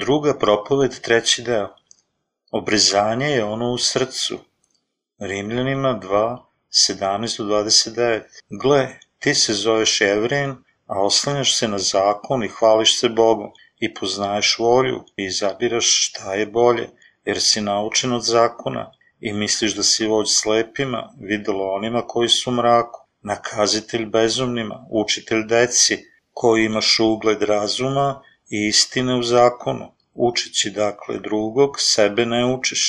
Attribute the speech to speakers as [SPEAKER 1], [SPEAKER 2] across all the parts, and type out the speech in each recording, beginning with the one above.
[SPEAKER 1] Druga propoved, treći deo. Obrezanje je ono u srcu. Rimljanima 2, 17-29. Gle, ti se zoveš Evrin, a oslanjaš se na zakon i hvališ se Bogu i poznaješ volju i izabiraš šta je bolje, jer si naučen od zakona i misliš da si vođ slepima, videlo onima koji su u mraku, nakazitelj bezumnima, učitelj deci, koji imaš ugled razuma i istine u zakonu, učeći dakle drugog, sebe ne učiš,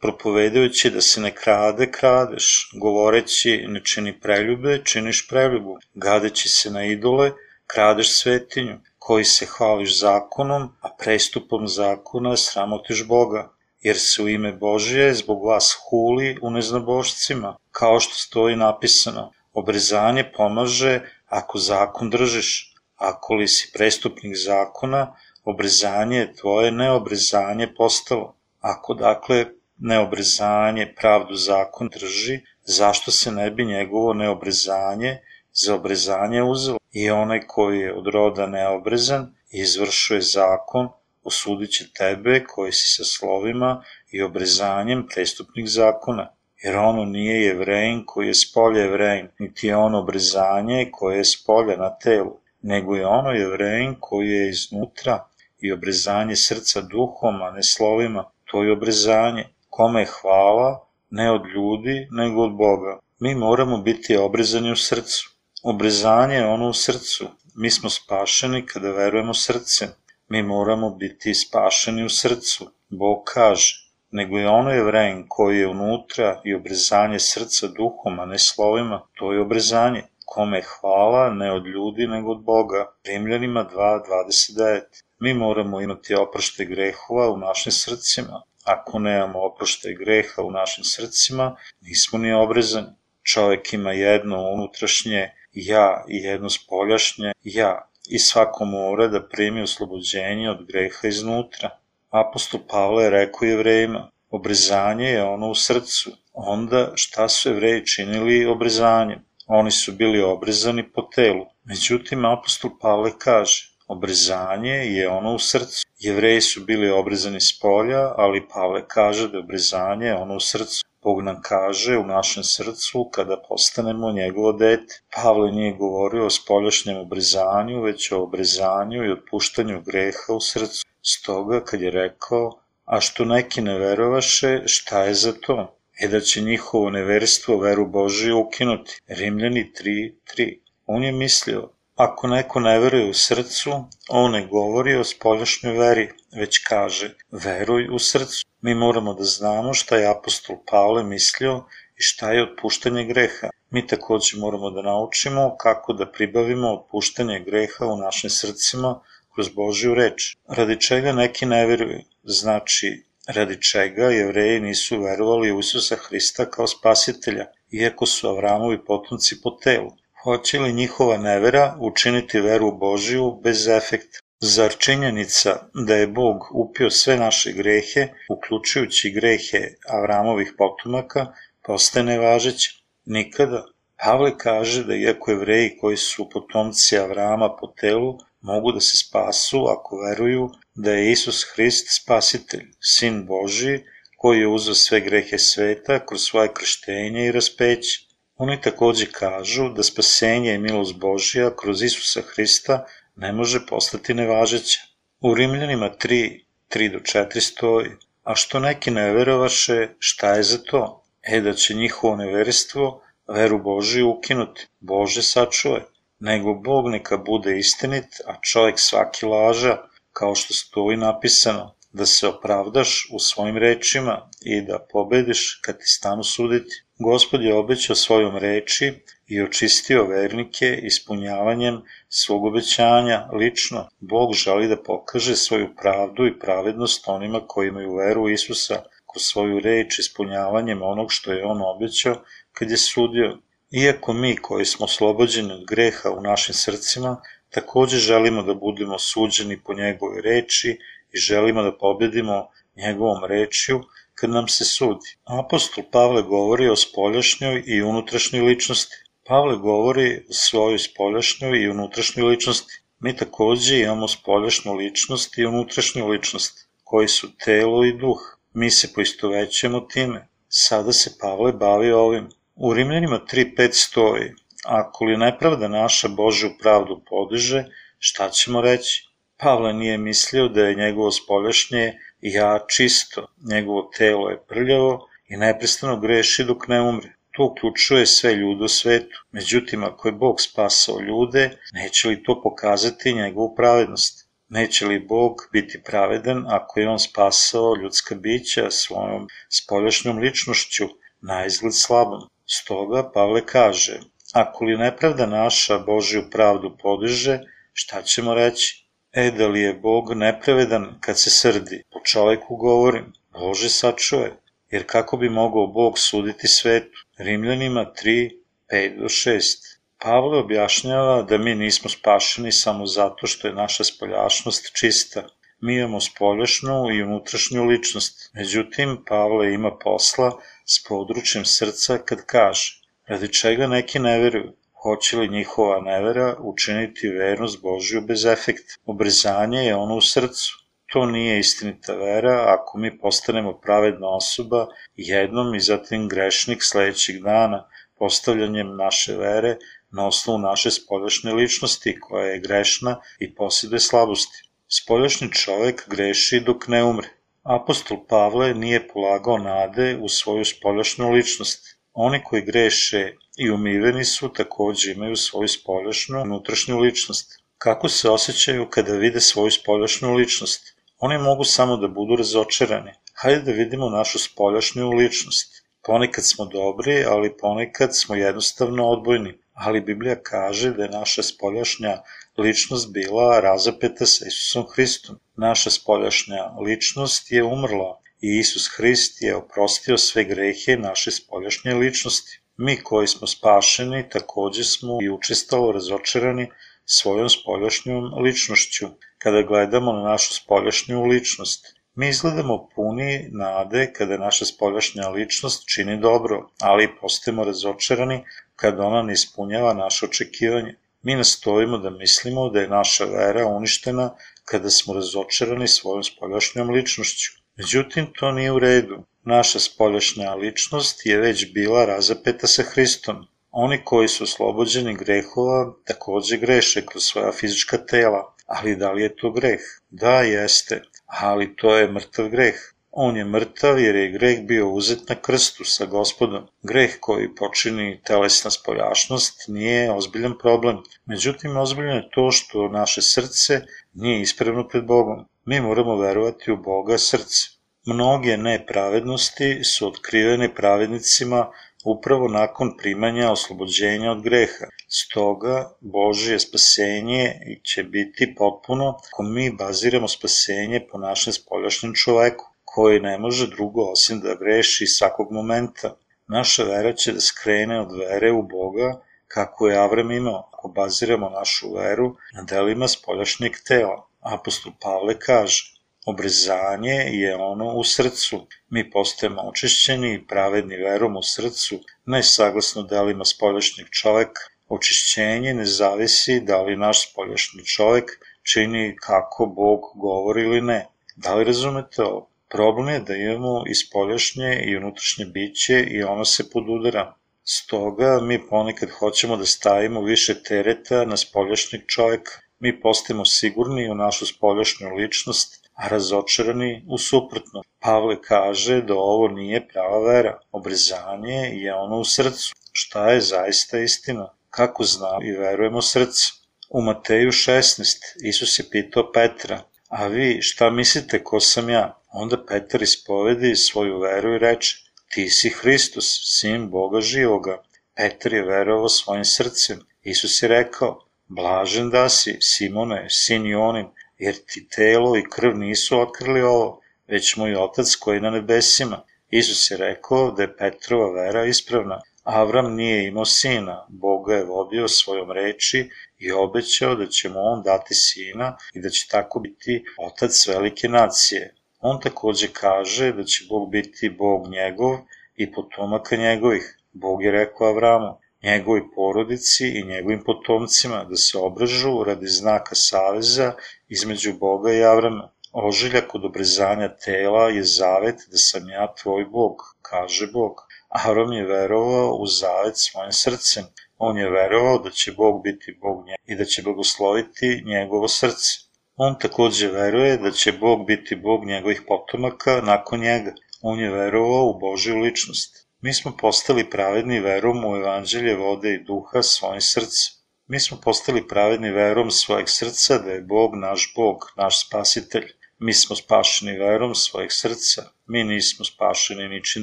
[SPEAKER 1] propovedajući da se ne krade, kradeš, govoreći ne čini preljube, činiš preljubu, gadeći se na idole, kradeš svetinju, koji se hvališ zakonom, a prestupom zakona sramotiš Boga, jer se u ime Božije zbog vas huli u neznabošcima, kao što stoji napisano, obrezanje pomaže ako zakon držiš, ako li si prestupnik zakona, obrezanje je tvoje neobrezanje postalo. Ako dakle neobrezanje pravdu zakon drži, zašto se ne bi njegovo neobrezanje za obrezanje uzelo? I onaj koji je od roda neobrezan izvršuje zakon, osudit će tebe koji si sa slovima i obrezanjem prestupnik zakona. Jer ono nije jevrejin koji je spolje jevrejin, niti je ono obrezanje koje je spolje na telu nego je ono jevrejin koji je iznutra i obrezanje srca duhom, a ne slovima, to je obrezanje, kome je hvala, ne od ljudi, nego od Boga. Mi moramo biti obrezani u srcu. Obrezanje je ono u srcu. Mi smo spašeni kada verujemo srcem. Mi moramo biti spašeni u srcu. Bog kaže, nego je ono jevrejin koji je unutra i obrezanje srca duhom, a ne slovima, to je obrezanje kome hvala ne od ljudi nego od Boga. Rimljanima 2.29 Mi moramo imati oprošte grehova u našim srcima. Ako nemamo oprošte greha u našim srcima, nismo ni obrezani. Čovek ima jedno unutrašnje ja i jedno spoljašnje ja i svako mora da primi oslobođenje od greha iznutra. Apostol Pavle je rekao jevrejima, obrezanje je ono u srcu. Onda šta su jevreji činili obrezanjem? Oni su bili obrezani po telu. Međutim, apostol Pavle kaže, obrezanje je ono u srcu. Jevreji su bili obrezani s polja, ali Pavle kaže da je obrezanje ono u srcu. Bog nam kaže u našem srcu kada postanemo njegovo dete. Pavle nije govorio o spoljašnjem obrezanju, već o obrezanju i otpuštanju greha u srcu. Stoga kad je rekao, a što neki ne verovaše, šta je za to? E da će njihovo neverstvo veru Božiju ukinuti. Rimljani 3.3 On je mislio, ako neko ne veruje u srcu, on ne govori o spoljašnjoj veri, već kaže, veruj u srcu. Mi moramo da znamo šta je apostol Pavle mislio i šta je otpuštanje greha. Mi takođe moramo da naučimo kako da pribavimo otpuštanje greha u našim srcima kroz Božju reč. Radi čega neki ne veruju? Znači, radi čega jevreji nisu verovali u Isusa Hrista kao spasitelja, iako su Avramovi potomci po telu. Hoće li njihova nevera učiniti veru Božiju bez efekta? Zar činjenica da je Bog upio sve naše grehe, uključujući grehe Avramovih potomaka, postaje nevažeća? Nikada. Pavle kaže da iako jevreji koji su potomci Avrama po telu mogu da se spasu ako veruju da je Isus Hrist spasitelj, sin Boži, koji je uzeo sve grehe sveta kroz svoje krštenje i raspeće. Oni takođe kažu da spasenje i milost Božija kroz Isusa Hrista ne može postati nevažeća. U Rimljanima 3, 3 do 4 stoji, a što neki ne verovaše, šta je za to? E da će njihovo neverstvo veru Božiju ukinuti. Bože sačuvaj nego Bog neka bude istinit, a čovjek svaki laža, kao što stoji napisano, da se opravdaš u svojim rečima i da pobediš kad ti stanu suditi. Gospod je obećao svojom reči i očistio vernike ispunjavanjem svog obećanja lično. Bog želi da pokaže svoju pravdu i pravednost onima koji imaju veru Isusa svoju reč ispunjavanjem onog što je on obećao kad je sudio. Iako mi koji smo oslobođeni od greha u našim srcima, takođe želimo da budemo suđeni po njegovoj reči i želimo da pobedimo njegovom rečju kad nam se sudi. Apostol Pavle govori o spoljašnjoj i unutrašnjoj ličnosti. Pavle govori o svojoj spoljašnjoj i unutrašnjoj ličnosti. Mi takođe imamo spoljašnju ličnost i unutrašnju ličnost, koji su telo i duh. Mi se poistovećujemo time. Sada se Pavle bavi ovim. U Rimljanima 3.5 stoji, ako li nepravda naša Božju pravdu podiže, šta ćemo reći? Pavle nije mislio da je njegovo spoljašnje ja čisto, njegovo telo je prljavo i neprestano greši dok ne umre. To uključuje sve ljude u svetu. Međutim, ako je Bog spasao ljude, neće li to pokazati njegovu pravednost? Neće li Bog biti pravedan ako je On spasao ljudska bića svojom spoljašnjom ličnošću, na izgled slabom? Stoga Pavle kaže, ako li nepravda naša Božju pravdu podiže, šta ćemo reći? E, da li je Bog nepravedan kad se srdi? Po čoveku govorim, Bože sačuje, jer kako bi mogao Bog suditi svetu? Rimljanima 3, 5 do 6. Pavle objašnjava da mi nismo spašeni samo zato što je naša spoljašnost čista. Mi imamo spoljašnu i unutrašnju ličnost. Međutim, Pavle ima posla s područjem srca kad kaže radi čega neki ne veruju, hoće li njihova nevera učiniti vernost Božju bez efekta. Obrzanje je ono u srcu. To nije istinita vera ako mi postanemo pravedna osoba jednom i zatim grešnik sledećeg dana postavljanjem naše vere na osnovu naše spoljašnje ličnosti koja je grešna i posjeduje slabosti. Spoljašnji čovek greši dok ne umre. Apostol Pavle nije polagao nade u svoju spoljašnju ličnost. Oni koji greše i umiveni su takođe imaju svoju spoljašnju unutrašnju ličnost. Kako se osjećaju kada vide svoju spoljašnju ličnost? Oni mogu samo da budu razočarani. Hajde da vidimo našu spoljašnju ličnost. Ponekad smo dobri, ali ponekad smo jednostavno odbojni. Ali Biblija kaže da je naša spoljašnja ličnost bila razapeta sa Isusom Hristom. Naša spoljašnja ličnost je umrla i Isus Hrist je oprostio sve grehe naše spoljašnje ličnosti. Mi koji smo spašeni takođe smo i učestalo razočarani svojom spoljašnjom ličnošću. Kada gledamo na našu spoljašnju ličnost, mi izgledamo puni nade kada naša spoljašnja ličnost čini dobro, ali postajemo razočarani kada ona ne ispunjava naše očekivanje. Mi nastojimo da mislimo da je naša vera uništena kada smo razočarani svojom spoljašnjom ličnošću. Međutim, to nije u redu. Naša spoljašnja ličnost je već bila razapeta sa Hristom. Oni koji su oslobođeni grehova takođe greše kroz svoja fizička tela. Ali da li je to greh? Da, jeste, ali to je mrtav greh. On je mrtav jer je greh bio uzet na krstu sa gospodom. Greh koji počini telesna spoljašnost nije ozbiljan problem. Međutim, ozbiljno je to što naše srce nije ispravno pred Bogom. Mi moramo verovati u Boga srce. Mnoge nepravednosti su otkrivene pravednicima upravo nakon primanja oslobođenja od greha. Stoga, Božje spasenje će biti potpuno ako mi baziramo spasenje po našem spoljašnjem čoveku, koji ne može drugo osim da greši svakog momenta. Naša vera će da skrene od vere u Boga, kako je Avram imao, ako baziramo našu veru na delima spoljašnjeg tela. Apostol Pavle kaže, Obrezanje je ono u srcu. Mi postajemo očišćeni i pravedni verom u srcu, ne saglasno delima spoljašnjeg čoveka. Očišćenje ne zavisi da li naš spoljašnji čovek čini kako Bog govori ili ne. Da li razumete ovo? Problem je da imamo i spoljašnje i unutrašnje biće i ono se podudara. Stoga mi ponekad hoćemo da stavimo više tereta na spoljašnjeg čoveka. Mi postajemo sigurni u našu spoljašnju ličnost, a razočarani u suprotno. Pavle kaže da ovo nije prava vera. Obrezanje je ono u srcu. Šta je zaista istina? Kako znamo i verujemo srcu? U Mateju 16 Isus je pitao Petra, a vi šta mislite ko sam ja? Onda Petar ispovedi svoju veru i reče, ti si Hristos, sin Boga živoga. Petar je verovao svojim srcem. Isus je rekao, blažen da si, Simone, sin Jonin, jer ti telo i krv nisu otkrili ovo, već moj otac koji je na nebesima. Isus je rekao da je Petrova vera ispravna. Avram nije imao sina, Boga je vodio svojom reči i obećao da će mu on dati sina i da će tako biti otac velike nacije. On takođe kaže da će Bog biti Bog njegov i potomaka njegovih. Bog je rekao Avramu, njegovoj porodici i njegovim potomcima da se obražu radi znaka saveza između Boga i Avrama. Ožiljak od obrezanja tela je zavet da sam ja tvoj Bog, kaže Bog. Avram je verovao u zavet svojim srcem. On je verovao da će Bog biti Bog njega i da će blagosloviti njegovo srce. On takođe veruje da će Bog biti Bog njegovih potomaka nakon njega. On je verovao u Božju ličnost. Mi smo postali pravedni verom u evanđelje vode i duha svojim srcem. Mi smo postali pravedni verom svojeg srca da je Bog naš Bog, naš spasitelj. Mi smo spašeni verom svojeg srca. Mi nismo spašeni ničim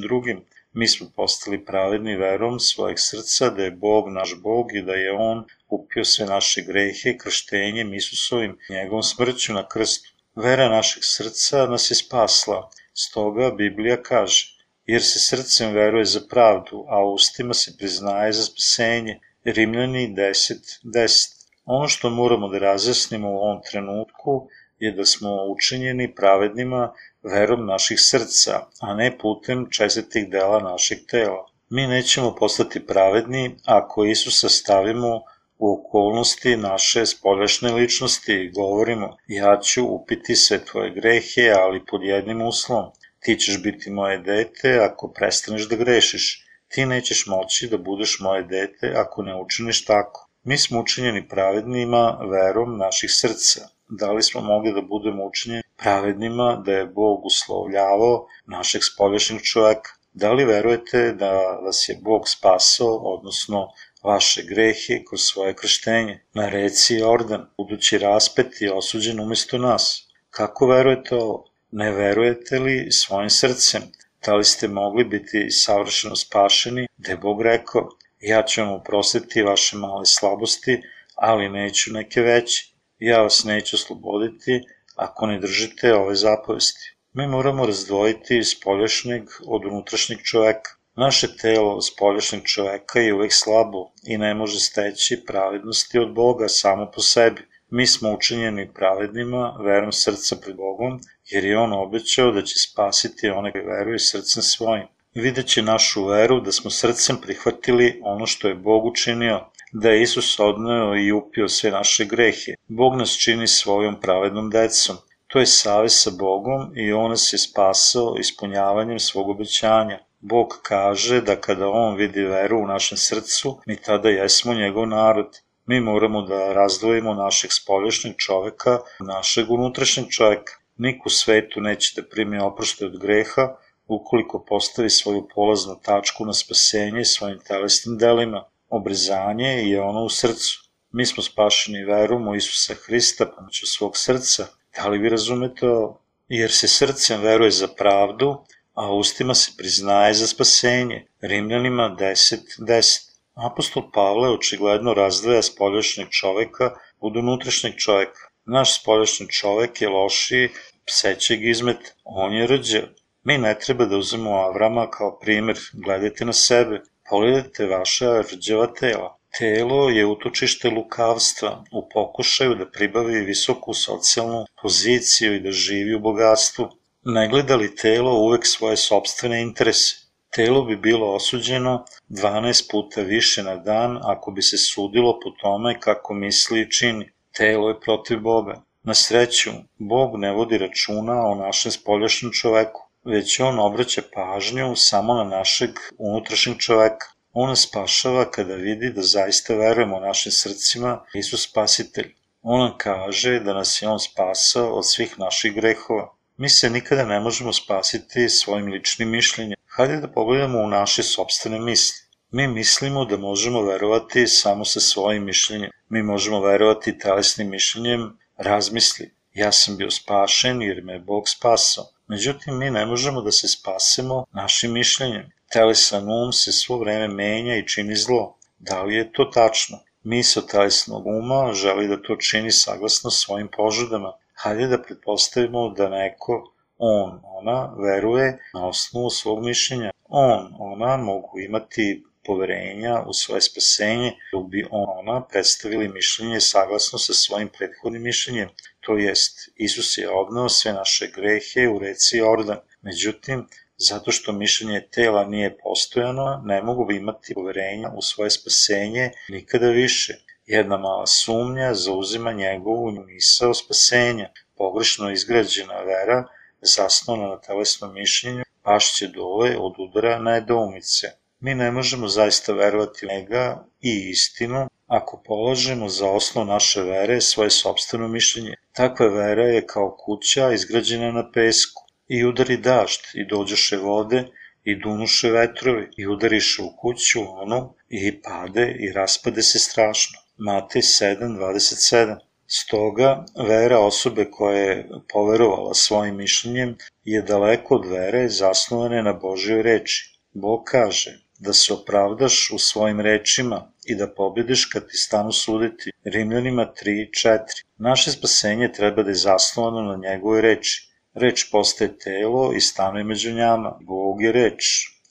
[SPEAKER 1] drugim. Mi smo postali pravedni verom svojeg srca da je Bog naš Bog i da je On kupio sve naše grehe krštenjem Isusovim njegovom smrću na krstu. Vera našeg srca nas je spasla. Stoga Biblija kaže, jer se srcem veruje za pravdu, a ustima se priznaje za spasenje. Rimljani 10.10. 10. Ono što moramo da razjasnimo u ovom trenutku je da smo učinjeni pravednima verom naših srca, a ne putem čestitih dela našeg tela. Mi nećemo postati pravedni ako Isusa stavimo u okolnosti naše spoljašne ličnosti i govorimo ja ću upiti sve tvoje grehe, ali pod jednim uslovom. Ti ćeš biti moje dete ako prestaneš da grešiš. Ti nećeš moći da budeš moje dete ako ne učiniš tako. Mi smo učinjeni pravednima verom naših srca. Da li smo mogli da budemo učinjeni pravednima da je Bog uslovljavao našeg spoljašnjeg čoveka? Da li verujete da vas je Bog spasao, odnosno vaše grehe kroz svoje krštenje. Na reci Jordan, budući raspet i osuđen umesto nas. Kako verujete ovo? Ne verujete li svojim srcem? Da li ste mogli biti savršeno spašeni, da je Bog rekao, ja ću vam uprostiti vaše male slabosti, ali neću neke veće. Ja vas neću osloboditi ako ne držite ove zapovesti. Mi moramo razdvojiti spoljašnjeg od unutrašnjeg čoveka. Naše telo spoljašnjeg čoveka je uvek slabo i ne može steći pravednosti od Boga samo po sebi. Mi smo učinjeni pravednima verom srca pred Bogom, jer je On obećao da će spasiti one koji veruju srcem svojim. Videći našu veru da smo srcem prihvatili ono što je Bog učinio, da je Isus odneo i upio sve naše grehe. Bog nas čini svojom pravednom decom. To je save sa Bogom i On nas je spasao ispunjavanjem svog obećanja. Bog kaže da kada On vidi veru u našem srcu, mi tada jesmo njegov narod. Mi moramo da razdvojimo našeg spolješnjeg čoveka našeg unutrašnjeg čoveka. Niko u svetu neće da primi oprošte od greha ukoliko postavi svoju polaznu tačku na spasenje svojim telesnim delima. Obrezanje je ono u srcu. Mi smo spašeni verom u Isusa Hrista pomoću svog srca. Da li vi razumete ovo? Jer se srcem veruje za pravdu, a ustima se priznaje za spasenje. Rimljanima 10.10. 10. Apostol Pavle očigledno razdvaja spoljašnjeg čoveka od unutrašnjeg čoveka. Naš spoljašnji čovek je lošiji psećeg izmet, on je rđav. Mi ne treba da uzmemo Avrama kao primer, gledajte na sebe, pogledajte vaša rđava tela. Telo je utočište lukavstva u pokušaju da pribavi visoku socijalnu poziciju i da živi u bogatstvu ne gleda li telo uvek svoje sobstvene interese. Telo bi bilo osuđeno 12 puta više na dan ako bi se sudilo po tome kako misli i čini. Telo je protiv Boga. Na sreću, Bog ne vodi računa o našem spoljašnjem čoveku, već on obraća pažnju samo na našeg unutrašnjeg čoveka. On nas spašava kada vidi da zaista verujemo našim srcima Isus spasitelj. On nam kaže da nas je on spasao od svih naših grehova. Mi se nikada ne možemo spasiti svojim ličnim mišljenjem. Hajde da pogledamo u naše sobstvene misli. Mi mislimo da možemo verovati samo sa svojim mišljenjem. Mi možemo verovati telesnim mišljenjem, razmisli. Ja sam bio spašen jer me je Bog spasao. Međutim, mi ne možemo da se spasemo našim mišljenjem. Telesan um se svo vreme menja i čini zlo. Da li je to tačno? Misao telesnog uma želi da to čini saglasno svojim požudama, hajde da pretpostavimo da neko, on, ona, veruje na osnovu svog mišljenja. On, ona mogu imati poverenja u svoje spasenje, dok bi on, ona predstavili mišljenje saglasno sa svojim prethodnim mišljenjem, to jest Isus je odnao sve naše grehe u reci Jordan. Međutim, zato što mišljenje tela nije postojano, ne mogu imati poverenja u svoje spasenje nikada više. Jedna mala sumnja zauzima njegovu misao spasenja. Pogrešno izgrađena vera, zasnovana na telesnom mišljenju, pašće dole od udara na edoumice. Mi ne možemo zaista verovati njega i istinu ako polažemo za osnov naše vere svoje sobstveno mišljenje. Takva vera je kao kuća izgrađena na pesku i udari dažd i dođoše vode i dunuše vetrovi i udariše u kuću onu i pade i raspade se strašno. Matej 7.27 Stoga, vera osobe koja je poverovala svojim mišljenjem je daleko od vere zasnovane na Božjoj reči. Bog kaže da se opravdaš u svojim rečima i da pobediš kad ti stanu suditi. Rimljanima 3.4 Naše spasenje treba da je zasnovano na njegovoj reči. Reč postaje telo i stanuje među njama. Bog je reč.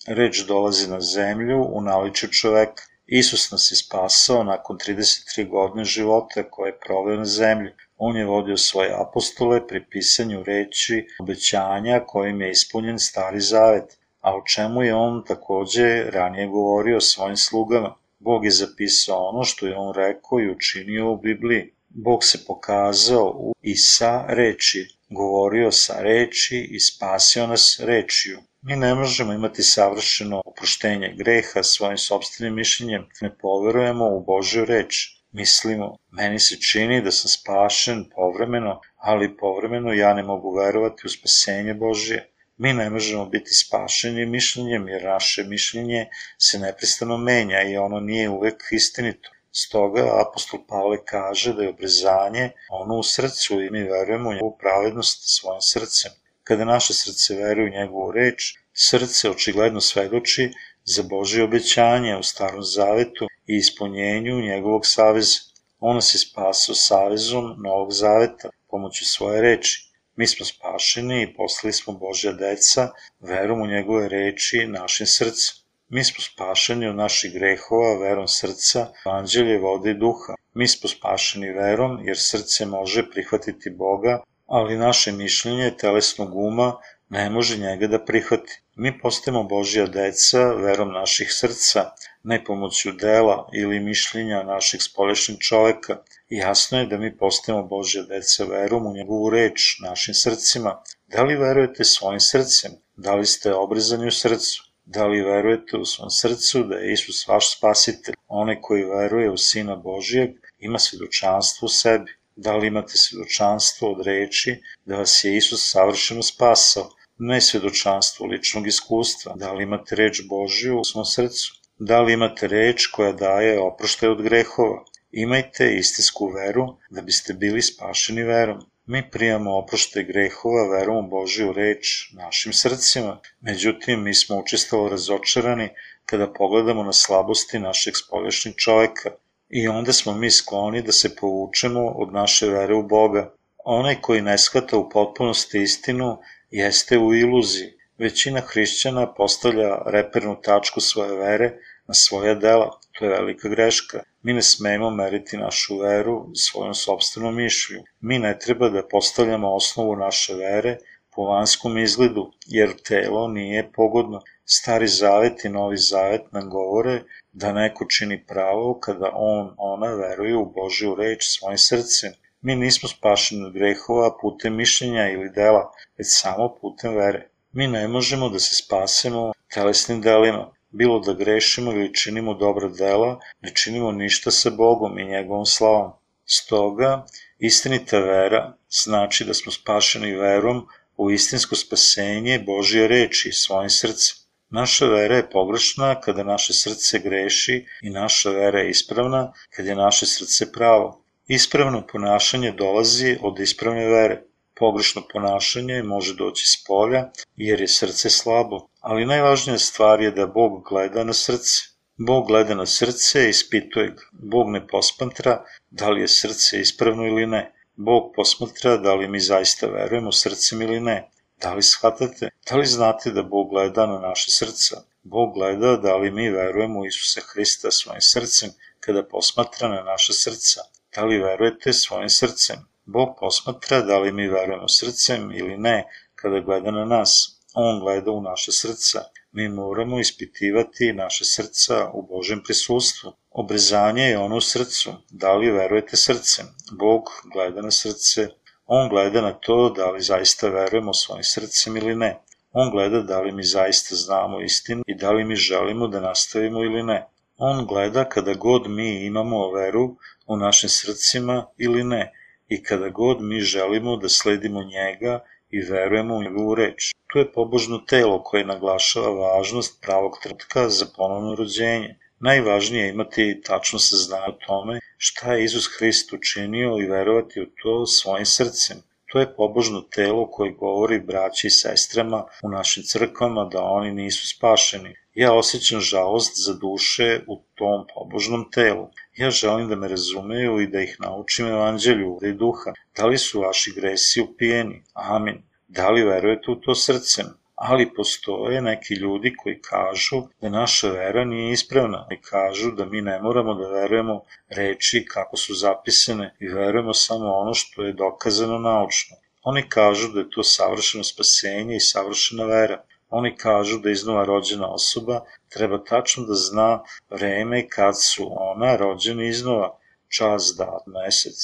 [SPEAKER 1] Reč dolazi na zemlju u naličju čoveka. Isus nas je spasao nakon 33 godine života koje je proveo na zemlji. On je vodio svoje apostole pri pisanju reči obećanja kojim je ispunjen stari zavet, a o čemu je on takođe ranije govorio svojim slugama. Bog je zapisao ono što je on rekao i učinio u Bibliji. Bog se pokazao u i sa reči, govorio sa reči i spasio nas rečiju. Mi ne možemo imati savršeno oproštenje greha svojim sobstvenim mišljenjem, ne poverujemo u Božju reč. Mislimo, meni se čini da sam spašen povremeno, ali povremeno ja ne mogu verovati u spasenje Božje. Mi ne možemo biti spašeni mišljenjem, jer naše mišljenje se neprestano menja i ono nije uvek istinito. Stoga apostol Pavle kaže da je obrezanje ono u srcu i mi verujemo u njegovu pravednost svojim srcem. Kada naše srce veruje u njegovu reč, srce očigledno svedoči za Božje obećanje u starom zavetu i ispunjenju njegovog saveza. On nas je spasao savezom Novog zaveta pomoću svoje reči. Mi smo spašeni i postali smo Božja deca verom u njegove reči našim srcem. Mi smo spašeni od naših grehova verom srca, evanđelje, vode i duha. Mi smo spašeni verom jer srce može prihvatiti Boga, ali naše mišljenje telesnog uma ne može njega da prihvati. Mi postajemo Božja deca verom naših srca, ne pomoću dela ili mišljenja našeg spolešnog čoveka. Jasno je da mi postajemo Božja deca verom u njegovu reč, našim srcima. Da li verujete svojim srcem? Da li ste obrezani u srcu? Da li verujete u svom srcu da je Isus vaš spasitelj? Onaj koji veruje u Sina Božijeg ima svjedočanstvo u sebi. Da li imate svjedočanstvo od reči da vas je Isus savršeno spasao? Ne svjedočanstvo ličnog iskustva. Da li imate reč Božiju u svom srcu? Da li imate reč koja daje oproštaj od grehova? Imajte istinsku veru da biste bili spašeni verom. Mi prijamo oprošte grehova verom u Božju reč našim srcima, međutim mi smo učestalo razočarani kada pogledamo na slabosti našeg spoljašnjeg čoveka i onda smo mi skloni da se povučemo od naše vere u Boga. Onaj koji ne shvata u potpunosti istinu jeste u iluziji. Većina hrišćana postavlja repernu tačku svoje vere na svoja dela. To je velika greška. Mi ne smemo meriti našu veru svojom sobstvenom mišlju. Mi ne treba da postavljamo osnovu naše vere po vanskom izgledu, jer telo nije pogodno. Stari zavet i novi zavet nam govore da neko čini pravo kada on, ona veruje u Božju reč svojim srcem. Mi nismo spašeni od grehova putem mišljenja ili dela, već samo putem vere. Mi ne možemo da se spasemo telesnim delima bilo da grešimo ili činimo dobra dela, ne činimo ništa sa Bogom i njegovom slavom. Stoga, istinita vera znači da smo spašeni verom u istinsko spasenje Božje reči svojim srcem. Naša vera je pogrešna kada naše srce greši i naša vera je ispravna kada je naše srce pravo. Ispravno ponašanje dolazi od ispravne vere. Pogrešno ponašanje može doći s polja jer je srce slabo, ali najvažnija stvar je da Bog gleda na srce. Bog gleda na srce i ispituje ga. Bog ne posmatra da li je srce ispravno ili ne. Bog posmatra da li mi zaista verujemo srcem ili ne. Da li shvatate? Da li znate da Bog gleda na naše srca? Bog gleda da li mi verujemo Isusa Hrista svojim srcem kada posmatra na naše srca. Da li verujete svojim srcem? Bog posmatra da li mi verujemo srcem ili ne kada gleda na nas. On gleda u naše srca. Mi moramo ispitivati naše srca u Božem prisustvu. Obrezanje je ono u srcu. Da li verujete srcem? Bog gleda na srce. On gleda na to da li zaista verujemo svojim srcem ili ne. On gleda da li mi zaista znamo istinu i da li mi želimo da nastavimo ili ne. On gleda kada god mi imamo veru u našim srcima ili ne i kada god mi želimo da sledimo njega i verujemo u njegovu reč. Tu je pobožno telo koje naglašava važnost pravog trenutka za ponovno rođenje. Najvažnije je imati tačno saznanje o tome šta je Isus Hrist učinio i verovati u to svojim srcem. To je pobožno telo koje govori braći i sestrama u našim crkvama da oni nisu spašeni. Ja osjećam žalost za duše u tom pobožnom telu. Ja želim da me razumeju i da ih naučim evanđelju i duha. Da li su vaši gresi upijeni? Amin. Da li verujete u to srcem? ali postoje neki ljudi koji kažu da naša vera nije ispravna i kažu da mi ne moramo da verujemo reči kako su zapisane i verujemo samo ono što je dokazano naučno. Oni kažu da je to savršeno spasenje i savršena vera. Oni kažu da iznova rođena osoba treba tačno da zna vreme kad su ona rođena iznova, čas, dat, mesec.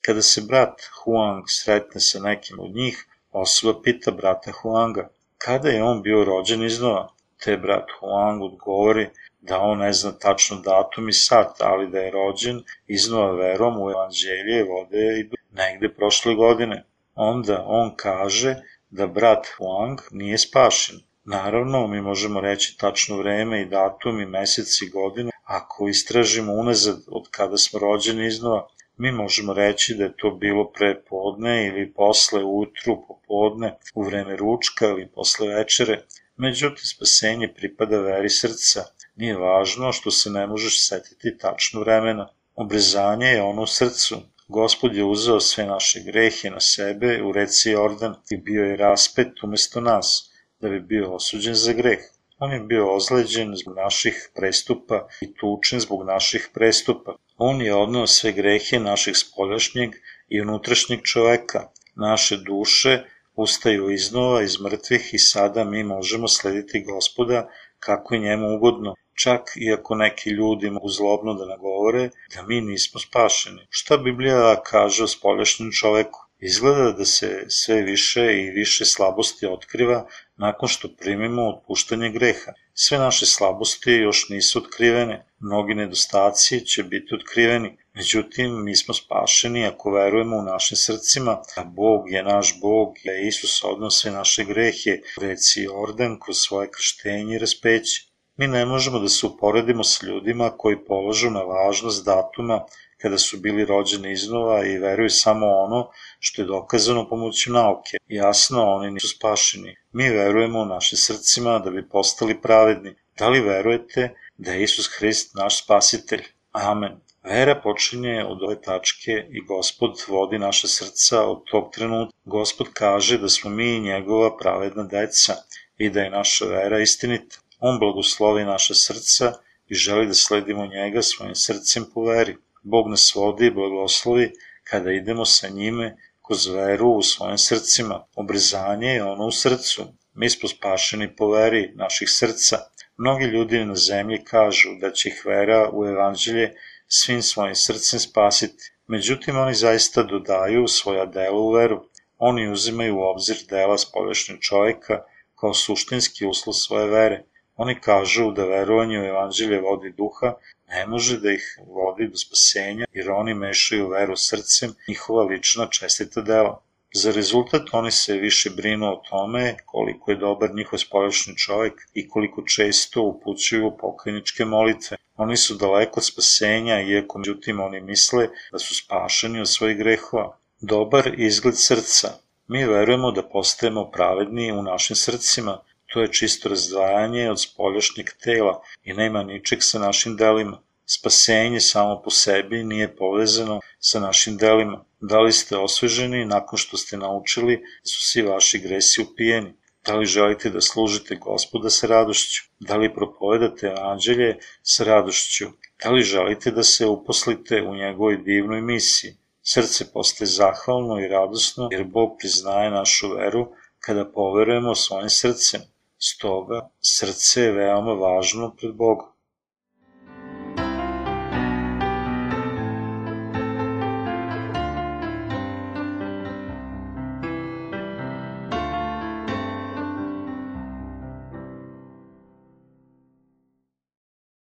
[SPEAKER 1] Kada se brat Huang sretne sa nekim od njih, osoba pita brata Huanga – Kada je on bio rođen iznova? Te brat Huang odgovori da on ne zna tačno datum i sat, ali da je rođen iznova verom u evanđelje vode i negde prošle godine. Onda on kaže da brat Huang nije spašen. Naravno, mi možemo reći tačno vreme i datum i mesec i godinu ako istražimo unazad od kada smo rođeni iznova, mi možemo reći da je to bilo pre podne ili posle utru, popodne, u vreme ručka ili posle večere. Međutim, spasenje pripada veri srca. Nije važno što se ne možeš setiti tačno vremena. Obrezanje je ono u srcu. Gospod je uzeo sve naše grehe na sebe u reci Jordan i bio je raspet umesto nas, da bi bio osuđen za greh. On je bio ozleđen zbog naših prestupa i tučen zbog naših prestupa. On je odnao sve grehe naših spoljašnjeg i unutrašnjeg čoveka. Naše duše ustaju iznova iz mrtvih i sada mi možemo slediti gospoda kako je njemu ugodno, čak i ako neki ljudi mogu zlobno da nagovore da mi nismo spašeni. Šta Biblija kaže o spoljašnjem čoveku? Izgleda da se sve više i više slabosti otkriva nakon što primimo otpuštanje greha. Sve naše slabosti još nisu otkrivene, mnogi nedostaci će biti otkriveni, međutim mi smo spašeni ako verujemo u našim srcima da Bog je naš Bog da Isus odno sve naše grehe, reci Jordan kroz svoje krštenje i raspeće. Mi ne možemo da se uporedimo s ljudima koji položu na važnost datuma kada su bili rođeni iznova i veruju samo ono što je dokazano pomoću nauke. Jasno, oni nisu spašeni. Mi verujemo u naše srcima da bi postali pravedni. Da li verujete da je Isus Hrist naš spasitelj? Amen. Vera počinje od ove tačke i Gospod vodi naše srca od tog trenutka. Gospod kaže da smo mi njegova pravedna deca i da je naša vera istinita. On blagoslovi naše srca i želi da sledimo njega svojim srcem po veri. Bog nas vodi i blagoslovi kada idemo sa njime kroz veru u svojim srcima. Obrezanje je ono u srcu. Mi smo spašeni po veri naših srca. Mnogi ljudi na zemlji kažu da će ih vera u evanđelje svim svojim srcem spasiti. Međutim, oni zaista dodaju svoja dela u veru. Oni uzimaju u obzir dela spolješnjeg čovjeka kao suštinski uslov svoje vere. Oni kažu da verovanje u evanđelje vodi duha ne može da ih vodi do spasenja, jer oni mešaju veru srcem, njihova lična čestita dela. Za rezultat oni se više brinu o tome koliko je dobar njihov spoljašnji čovjek i koliko često upućuju pokajničke molitve. Oni su daleko od spasenja, iako međutim oni misle da su spašeni od svojih grehova. Dobar izgled srca. Mi verujemo da postajemo pravedni u našim srcima, To je čisto razdvajanje od spoljašnjeg tela i nema ničeg sa našim delima. Spasenje samo po sebi nije povezano sa našim delima. Da li ste osveženi nakon što ste naučili da su svi vaši gresi upijeni? Da li želite da služite gospoda sa radošću? Da li propovedate anđelje sa radošću? Da li želite da se uposlite u njegovoj divnoj misiji? Srce postaje zahvalno i radosno jer Bog priznaje našu veru kada poverujemo svojim srcem. Stoga, srce je veoma važno pred Bogom.